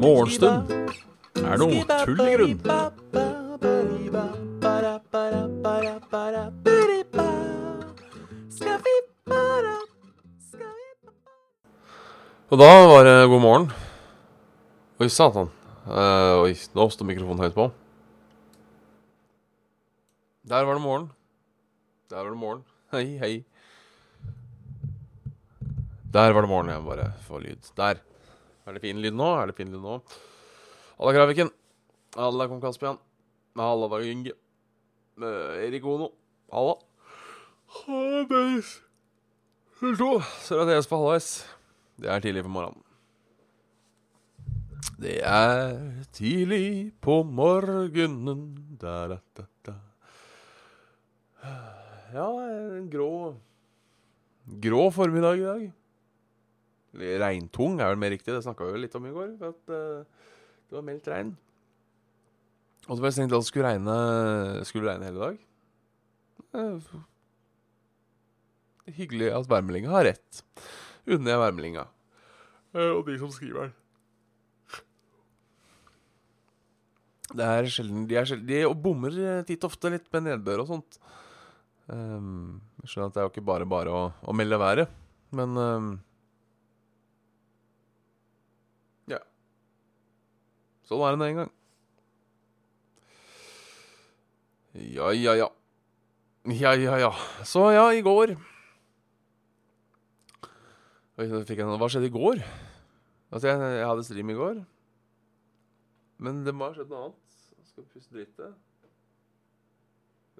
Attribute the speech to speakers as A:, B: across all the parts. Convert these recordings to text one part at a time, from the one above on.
A: Morgenstund er noe tull i grunn. Og da var det god morgen. Oi, satan. Uh, oi, nå sto mikrofonen høyt på. Der var det morgen. Der var det morgen. Hei, hei. Der var det morgen. Jeg bare få lyd. Der. Er det fin lyd nå? Er det fin lyd nå? Halla, Kraviken. Halla, kong Kaspian. Halla, Dag Inge. Eh, Erik Ono. Halla. Halla, at jeg er det på halvveis. Det er tidlig på morgenen. Det er tidlig på morgenen da, da, da, da. Ja, en grå Grå formiddag i dag. Regntung er vel mer riktig, det snakka vi jo litt om i går. At uh, det var meldt regn. Og så var jeg tenkt at det skulle regne, skulle regne hele dag. Uh, hyggelig at værmeldinga har rett. Unner jeg værmeldinga. Uh, og de som skriver den. Det er sjelden De, er sjelden, de bommer eh, titt ofte litt med nedbør og sånt. Um, jeg skjønner at det er jo ikke bare bare å, å melde været, men um, Ja. Sånn er det nå en gang. Ja, ja, ja. Ja, ja, ja. Så ja, i går Oi, fikk jeg noe. Hva skjedde i går? Altså, jeg, jeg hadde stream i går. Men det må ha skjedd noe annet. Jeg skal puste dritt.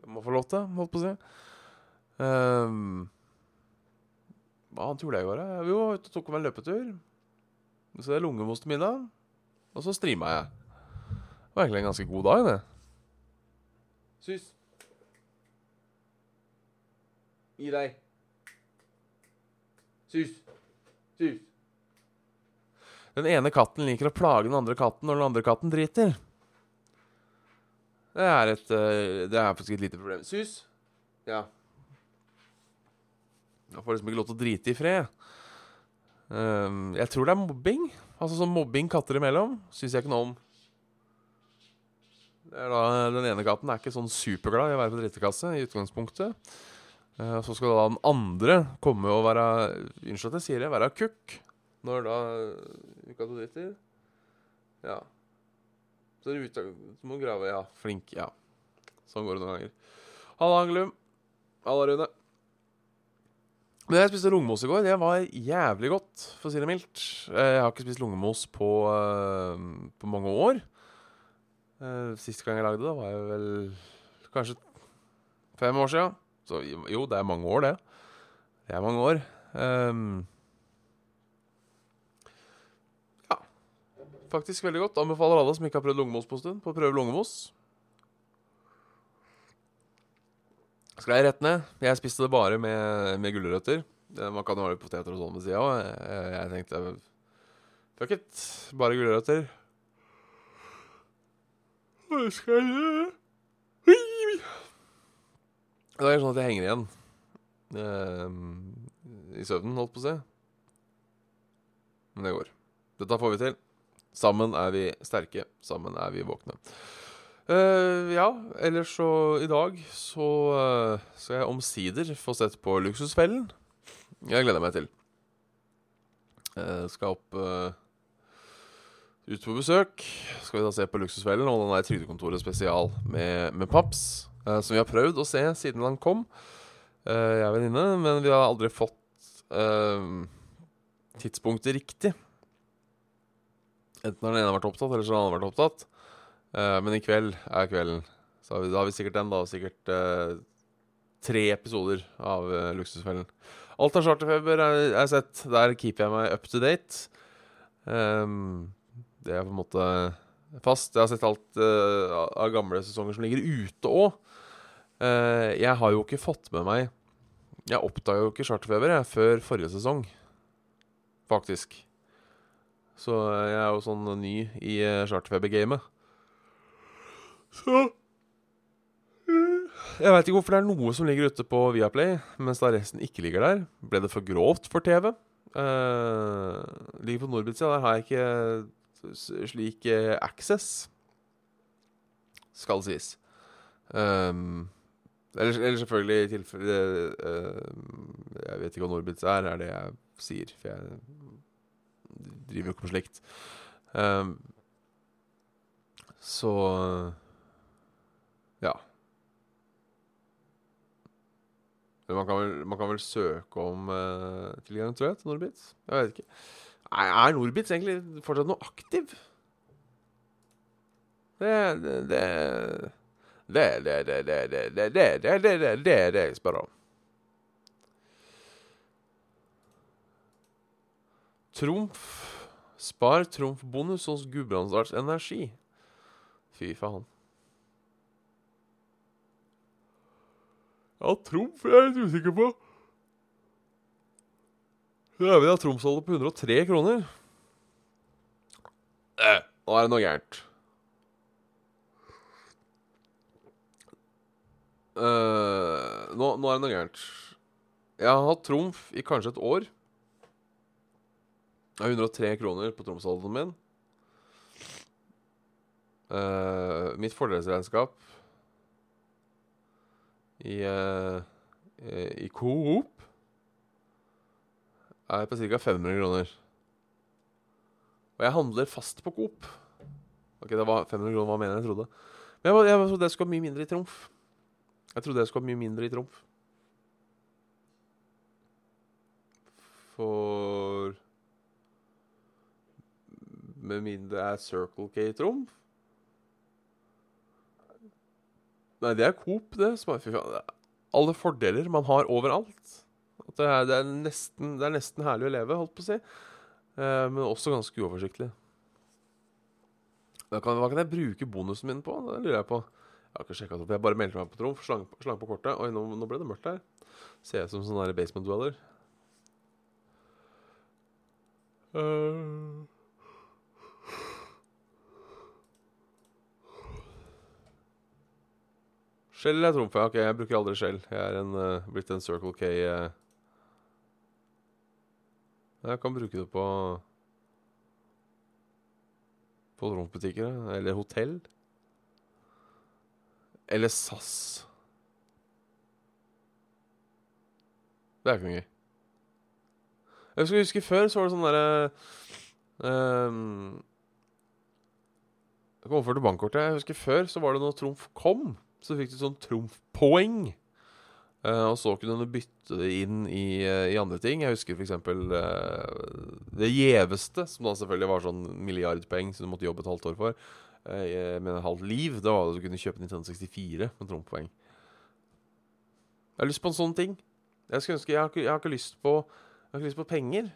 A: Jeg må få lov til, holdt på å si. Um, hva annet gjorde jeg i går? da? Jo, ute og tok meg en løpetur. Så det er min middag. Og så streama jeg. Det var egentlig en ganske god dag, det. Sus. Gi deg. Sus. Sus. Den ene katten liker å plage den andre katten når den andre katten driter. Det er et eh, Det er faktisk et lite problem. Sus. Ja. Jeg får liksom ikke lov til å drite i fred. Ehm, jeg tror det er mobbing. Altså sånn mobbing katter imellom syns jeg ikke noe om. Da, den ene katten er ikke sånn superglad i å være på drittekasse i utgangspunktet. Eh, så skal da den andre komme og være Unnskyld at jeg sier det, være kukk. Når da uka to dritter. Ja. Så er det ute, så må grave. Ja, flink. Ja. Sånn går det noen ganger. Halla, Angelum. Halla, Rune. Men jeg spiste lungemos i går. Det var jævlig godt, for å si det mildt. Eh, Jeg har ikke spist lungemos på, eh, på mange år. Eh, Sist gang jeg lagde det, var jeg vel kanskje fem år siden. Så jo, det er mange år, det. Det er mange år. Um, ja. Faktisk veldig godt. Anbefaler alle som ikke har prøvd lungemos på en stund, på å prøve lungemos. Skal jeg rett ned? Jeg spiste det bare med, med gulrøtter. Man kan jo ha litt poteter og sånn ved sida òg. Jeg, tenkte fuck it, bare gulrøtter. Hva skal jeg gjøre? Det er sånn at jeg henger igjen eh, i søvnen, holdt på å si. Men det går. Dette får vi til. Sammen er vi sterke. Sammen er vi våkne. Eh, ja, ellers så I dag så uh, skal jeg omsider få sett på Luksusfellen. Jeg gleder meg til. Uh, skal opp ut på besøk. Skal vi da se på Luksusfellen og den der Trygdekontoret spesial med, med Paps. som vi har prøvd å se siden han kom, jeg er venninne. Men vi har aldri fått tidspunktet riktig. Enten har den ene vært opptatt, eller så har den andre vært opptatt. Eh, men i kveld er kvelden. Så har vi, da har vi sikkert den, da. Sikkert uh, tre episoder av uh, Luksusfellen. Alt av charterfeber er, er sett. Der keeper jeg meg up to date. Um, det er på en måte fast. Jeg har sett alt av- gamle sesonger som ligger ute òg. jeg har jo ikke fått med meg Jeg oppdaga jo ikke charterfeber jeg, før forrige sesong, faktisk. Så jeg er jo sånn ny i charterfeber-gamet. Så Jeg veit ikke hvorfor det er noe som ligger ute på Viaplay, mens da resten ikke ligger der. Ble det for grovt for TV? Uh, ligger på Norbit sida, Der har jeg ikke slik uh, access. Skal sies. Um, eller, eller, selvfølgelig i tilfelle uh, Jeg vet ikke hva Norbitz er, er det jeg sier. For jeg driver jo ikke med slikt. Um, så Ja. Man kan, vel, man kan vel søke om uh, tilgang, tror jeg, til Norbitz? Jeg vet ikke. Er, er Norbits egentlig fortsatt noe aktiv? Det Det Det det det det det det det det det det det det jeg spør om. Trumf. Spar trumfbonus hos Gudbrandsdals Energi. Fy faen. Ja, Trumf jeg er litt usikker på. Vi har Tromsholdet på 103 kroner. Eh, nå er det noe gærent. Uh, nå, nå, er det noe gærent. Jeg har hatt Trumf i kanskje et år. Jeg har 103 kroner på Tromsholden min. Uh, mitt fordelsregnskap i, uh, i Coop er på ca. 500 kroner. Og jeg handler fast på Coop. Ok, det var 500 kroner var mer enn jeg trodde. Men jeg, jeg trodde jeg skulle ha mye mindre i Trumf. Jeg trodde jeg skulle ha mye mindre i Trumf. For Med mindre er Circle K Trumf? Nei, det er Coop, det. Fy faen. Alle fordeler man har overalt. Det er, det, er nesten, det er, nesten, herlig å leve, holdt på å si. Eh, men også ganske uoversiktlig. Kan, hva kan, jeg bruke bonusen min på? Det lurer jeg på. Jeg har ikke sjekka det opp. Jeg bare meldte meg på Trumf, slang, slang, på kortet. Oi, nå, nå, ble det mørkt her. Ser jeg ut som sånn basement dweller. Uh... Skjell eller trumf? Ok, jeg bruker aldri skjell. Jeg er en, uh, blitt en Circle K uh. Jeg kan bruke det på På trumfbutikker. Eller hotell. Eller SAS. Det er ikke noe gøy. Jeg skal huske Før så var det sånn derre um, Jeg kom over til bankkortet. Jeg husker Før så var det når Trumf kom så fikk du sånn trumfpoeng. Uh, og så kunne du bytte det inn i, uh, i andre ting. Jeg husker f.eks. Uh, det gjeveste, som da selvfølgelig var sånn milliardpoeng som du måtte jobbe et halvt år for, uh, med et halvt liv, det var at du kunne kjøpe 1964 med trumfpoeng. Jeg har lyst på en sånn ting. Jeg ønske Jeg har jeg har ikke lyst på Jeg har ikke lyst på penger.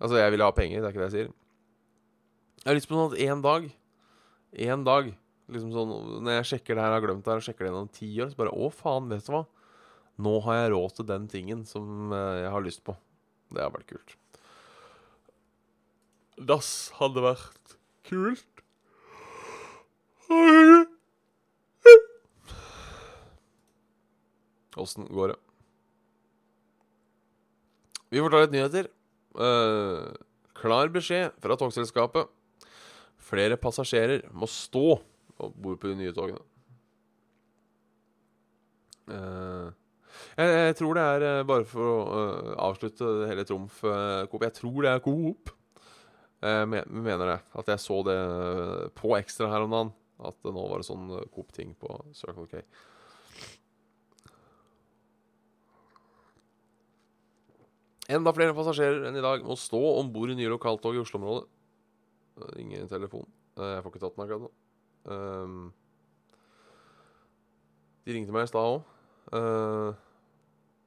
A: Altså, jeg vil ha penger, det er ikke det jeg sier. Jeg har lyst på noe annet én dag Én dag Liksom sånn, Når jeg sjekker det her, har glemt det her, og sjekker det gjennom ti år, så bare Å, faen, vet du hva? Nå har jeg råd til den tingen som eh, jeg har lyst på. Det har vært kult. Dass hadde vært kult. Åssen går det? Vi får ta litt nyheter. Uh, klar beskjed fra togselskapet. Flere passasjerer må stå og bor på de nye togene. Uh, jeg, jeg, tror det er, uh, bare for å uh, avslutte hele Trumf Coop Jeg tror det er Coop. Jeg mener det. At jeg så det på Ekstra her om dagen. At nå var det sånn Coop-ting på Circle K. Enda flere passasjerer enn i dag må stå om bord i nye lokaltog i Oslo-området. Ingen telefon. Jeg får ikke tatt den akkurat nå. Um, de ringte meg i stad òg. Uh,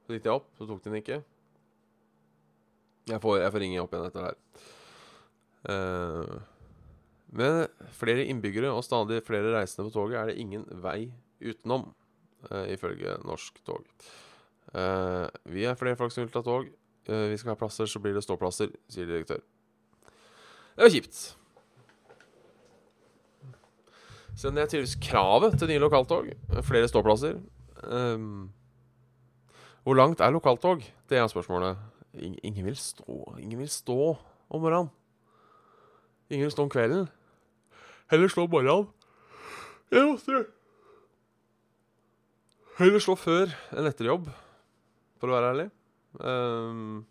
A: så gikk jeg opp, så tok de den ikke. Jeg får, jeg får ringe opp igjen etter det her. Uh, med flere innbyggere og stadig flere reisende på toget er det ingen vei utenom, uh, ifølge Norsk Tog. Uh, vi er flere folk som vil ta tog. Uh, vi skal ha plasser, så blir det ståplasser, sier direktør. Det var kjipt. Så det er tydeligvis kravet til nye lokaltog. Flere ståplasser. Um, Hvor langt er lokaltog? Det er spørsmålet. Ingen vil stå Ingen vil stå om morgenen. Ingen vil stå om kvelden. Heller stå om morgenen. Jeg måtte Heller stå før enn etter jobb, for å være ærlig. Um,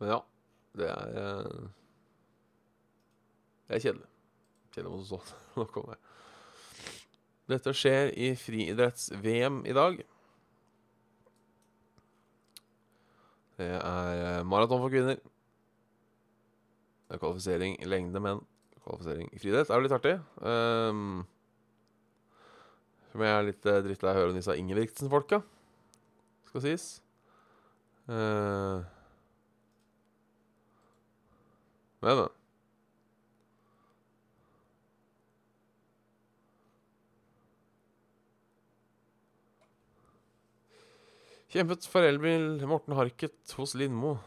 A: men ja, det er eh, Det er kjedelig. Kjedelig å stå nok om det. Dette skjer i friidretts-VM i dag. Det er eh, maraton for kvinner. Det er kvalifisering i lengde menn. Kvalifisering i friidrett er jo litt artig. Um, som jeg er litt uh, drittlei av å høre om disse Ingebrigtsen-folka, skal sies. Uh, men men. Kjempet for elbil. Morten Harket hos Lindmo.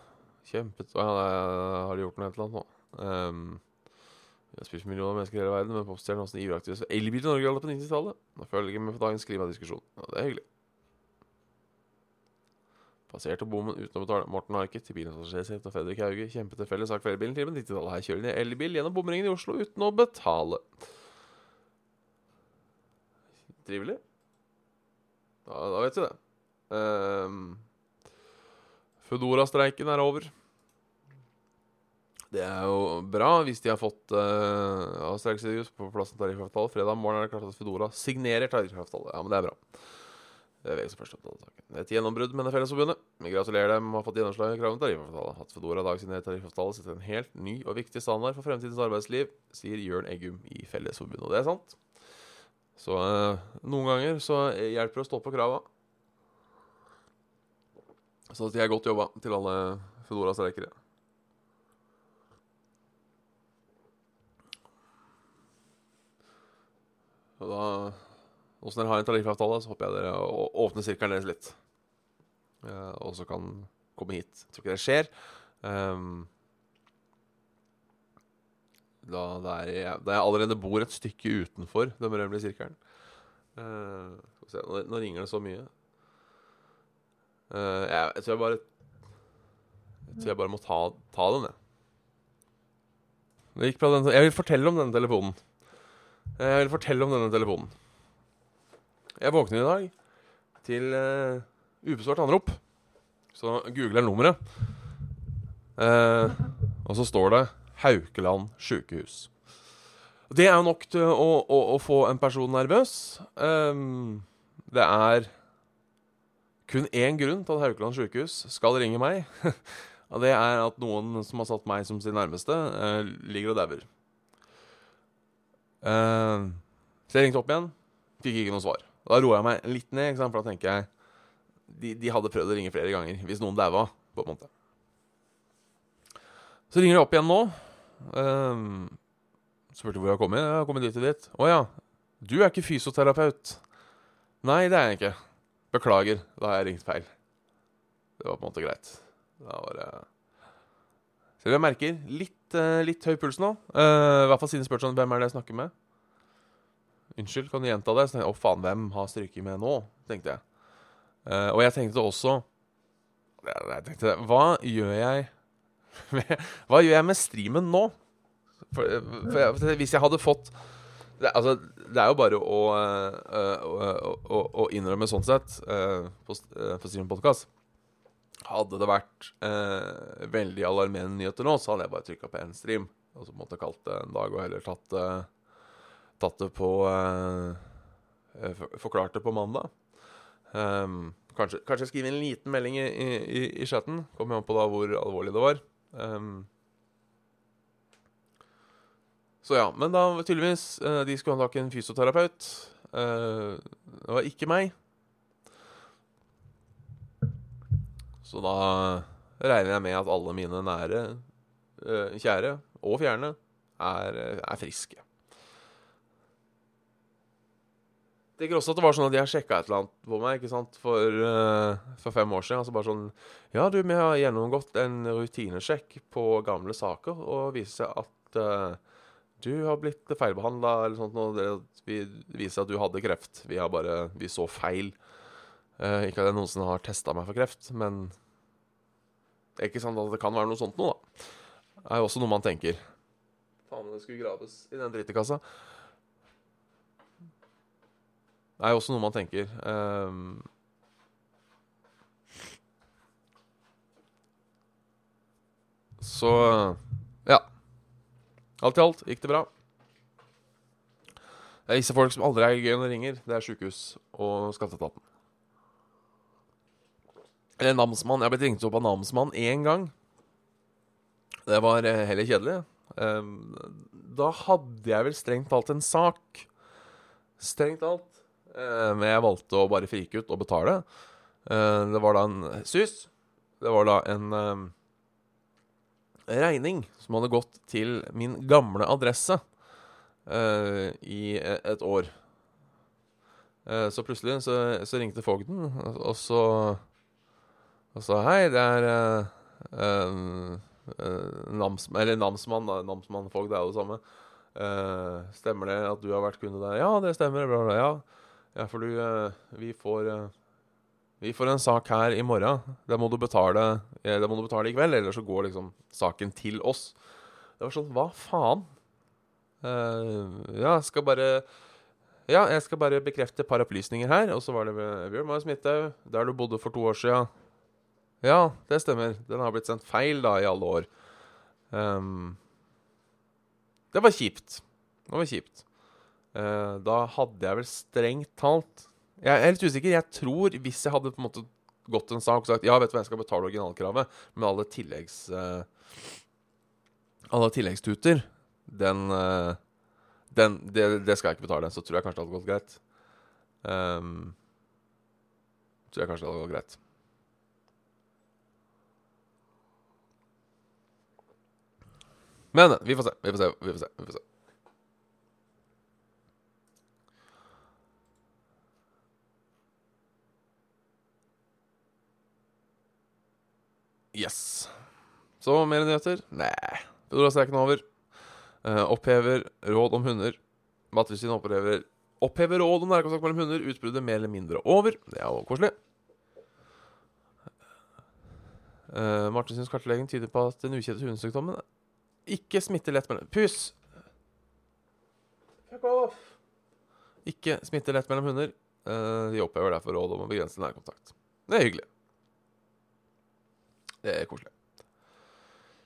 A: Kjempet Å ja, det- har de gjort noe helt annet nå? Um, jeg har for millioner av mennesker i hele verden, men popstjernen også en ivrig aktivist elbil i Norge alle på 90-tallet. Nå følger jeg med på dagens klimadiskusjon. Ja, det er hyggelig. Passerte bommen uten å betale. Morten Harket til bilens passasjersete og Fredrik Hauge kjempet en felles sak for elbilen til på 90-tallet. Her kjører de elbil gjennom bomringen i Oslo uten å betale. Trivelig. Da, da vet vi det. Um, Foodora-streiken er over. Det er jo bra hvis de har fått uh, av på plass en tariffavtale. Fredag morgen er det klart at Foodora signerer tariffavtale. Ja, men det er bra. Det er VG som først opptatt saken. Det et gjennombrudd, mener Fellesforbundet. Vi gratulerer dem med å ha fått gjennomslag i kravet om tariffavtale. At Foodora i dag signerer tariffavtale, setter en helt ny og viktig standard for fremtidens arbeidsliv, sier Jørn Eggum i Fellesforbundet. Og det er sant. Så uh, noen ganger så hjelper det å stå på krava. Så de er godt jobba til alle Foodora-streikere. Og da Åssen dere har en tariffavtale, så håper jeg dere åpner sirkelen deres litt. Eh, og så kan komme hit. Jeg tror ikke det skjer. Um, da, er jeg, jeg allerede bor et stykke utenfor den berømmelige sirkelen. Uh, nå, nå ringer det så mye. Eh, jeg, jeg tror jeg bare Jeg tror jeg bare må ta, ta den, jeg. Det gikk bra, den, jeg vil fortelle om denne telefonen. Jeg vil fortelle om denne telefonen. Jeg våkner i dag til uh, ubesvart anrop. Så googler jeg nummeret. Uh, og så står det Haukeland sjukehus. Det er jo nok til å, å, å få en person nervøs. Um, det er kun én grunn til at Haukeland sjukehus skal ringe meg. Og det er at noen som har satt meg som sin nærmeste, eh, ligger og dauer. Eh, så jeg ringte opp igjen. Fikk ikke noe svar. Da roa jeg meg litt ned, for da tenker jeg de, de hadde prøvd å ringe flere ganger hvis noen daua. på en måte. Så ringer de opp igjen nå. Um, spurte hvor jeg har kommet. Jeg har kommet dit og dit. Å ja, du er ikke fysioterapeut. Nei, det er jeg ikke. Beklager, da har jeg ringt feil. Det var på en måte greit. Da var det Så jeg merker litt, eh, litt høy puls nå. Uh, I hvert fall siden jeg spurte sånn Hvem er det jeg snakker med? Unnskyld, kan du gjenta det? Så jeg, Å, faen, hvem har stryket med nå? tenkte jeg. Uh, og jeg tenkte også jeg, tenkte, Hva gjør jeg med, Hva gjør jeg med streamen nå? For, for, for hvis jeg hadde fått det, altså, det er jo bare å, øh, å, å, å innrømme sånn sett øh, på, på Stream Podcast. Hadde det vært eh, veldig alarmerende nyheter nå, så hadde jeg bare trykka på én stream. Og så måtte jeg kalt det en dag og heller tatt, tatt det på eh, Forklart det på mandag. Um, kanskje, kanskje skrive en liten melding i, i, i chatten. Kommer an på da hvor alvorlig det var. Um, så ja, men da tydeligvis eh, De skulle ha tak i en fysioterapeut. Eh, det var ikke meg. Så da regner jeg med at alle mine nære, eh, kjære og fjerne er, er friske. Jeg tenker også at det var sånn at har sjekka et eller annet på meg ikke sant, for, for fem år siden. Altså bare sånn Ja, du, vi har gjennomgått en rutinesjekk på gamle saker, og viser seg at eh, Du har blitt feilbehandla, eller sånt noe. Det, vi viser at du hadde kreft. Vi bare Vi så feil. Uh, ikke at jeg noensinne har testa meg for kreft, men det er ikke sant at det kan være noe sånt noe, da. Det er jo også noe man tenker. Faen, det skulle graves i den drittekassa. Det er jo også noe man tenker. Um, så. Alt i alt gikk det bra. Det er visse folk som aldri er gøy når de ringer. Det er sjukehus og skatteetaten. Eller namsmann. Jeg har blitt ringt opp av namsmann én gang. Det var eh, heller kjedelig. Um, da hadde jeg vel strengt talt en sak. Strengt talt. Uh, men jeg valgte å bare frike ut og betale. Uh, det var da en SUS. Det var da en uh, regning som hadde gått til min gamle adresse i e, et år. så plutselig så, så ringte fogden, og så og sa hei, det er uh, uh, nams, Eller namsmann, da. Namsmann Fogd, det er jo det samme. Uh, stemmer det at du har vært kunde der? Ja, det stemmer. Bla, bla, ja. ja, for du Vi får Vi får en sak her i morgen. Det må du betale Det må du betale i kveld, ellers så går liksom saken til oss. Det var sånn Hva faen? ja, jeg skal bare ja, jeg skal bare bekrefte et par opplysninger her. Og så var det med Bjørn Marie Smithaug, der du bodde for to år sia. Ja, det stemmer. Den har blitt sendt feil da i alle år. Um, det var kjipt. Det var kjipt. Uh, da hadde jeg vel strengt talt Jeg er litt usikker. Jeg tror hvis jeg hadde på en måte gått en sak og sagt ja, vet du hva, jeg skal betale originalkravet, med alle tilleggs uh, alle tilleggstuter, den, uh, den det, det, skal jeg ikke betale. Så tror jeg kanskje det hadde gått greit. Um, tror jeg kanskje det hadde gått greit. Men vi får se. Vi får se. Vi får se. Vi får se. Yes. Så mer nyheter? Nei. Foodora-streiken over. Uh, opphever råd om hunder. Mattilsynet opphever, opphever råd om nærkontakt mellom hunder. Utbruddet mer eller mindre over. Det er jo koselig. Uh, Martinsens kartlegging tyder på at den ukjente hundesykdommen ikke smitte lett mellom Pus! Fuck off! Ikke smitte lett mellom hunder. Uh, de opphever derfor råd om å begrense nærkontakt. Det er hyggelig. Det er koselig.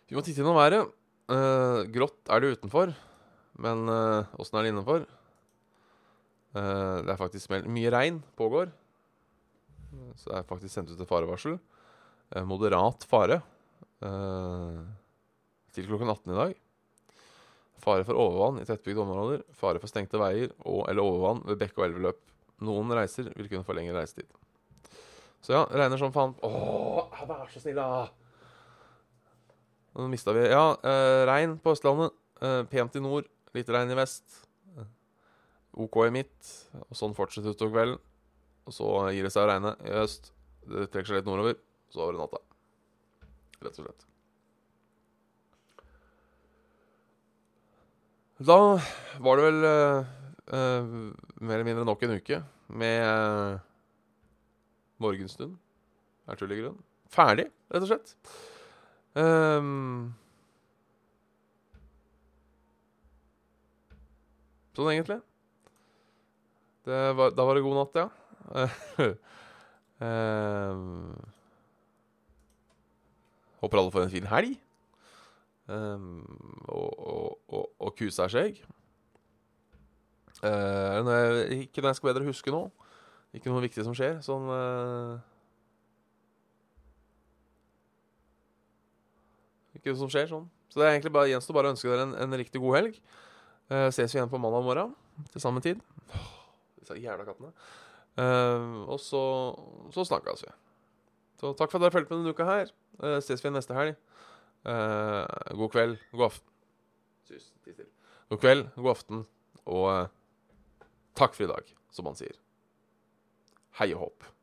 A: Vi må titte innom været. Uh, grått er det utenfor, men åssen uh, er det innenfor? Uh, det er faktisk mye regn pågår. Så det er faktisk sendt ut et farevarsel. moderat fare. Til klokken 18 i dag. Fare for overvann i tettbygde områder. Fare for stengte veier og eller overvann ved bekk- og elveløp. Noen reiser vil kunne forlenge reisetid. Så ja, regner som faen. Åh, vær så snill, da! Nå mista vi Ja, eh, regn på Østlandet. Eh, pent i nord. Litt regn i vest. Eh, OK i midt. Og sånn fortsetter utover kvelden. Og så gir det seg å regne i øst. Det trekker seg litt nordover. Så over natta. Rett og slett. Da var det vel eh, uh, mer eller mindre nok en uke med morgenstund. Er tull grunn. Ferdig, rett og slett. Um, sånn egentlig. Var, da var det god natt, ja. um, håper alle får en fin helg. Um, og, og, og, og kuser seg. Uh, ikke noe jeg skal bedre huske nå. Ikke noe viktig som skjer. Sånn uh, Ikke noe som skjer sånn. Så det er egentlig bare gjenstår bare å ønske dere en, en riktig god helg. Uh, ses vi igjen på mandag morgen til samme tid. Oh, disse jævla kattene. Uh, og så, så snakkes vi. Så takk for at dere fulgte med denne uka her. Uh, ses vi igjen neste helg. God kveld, god aften. God kveld, god aften, og takk for i dag, som man sier. Hei og håp.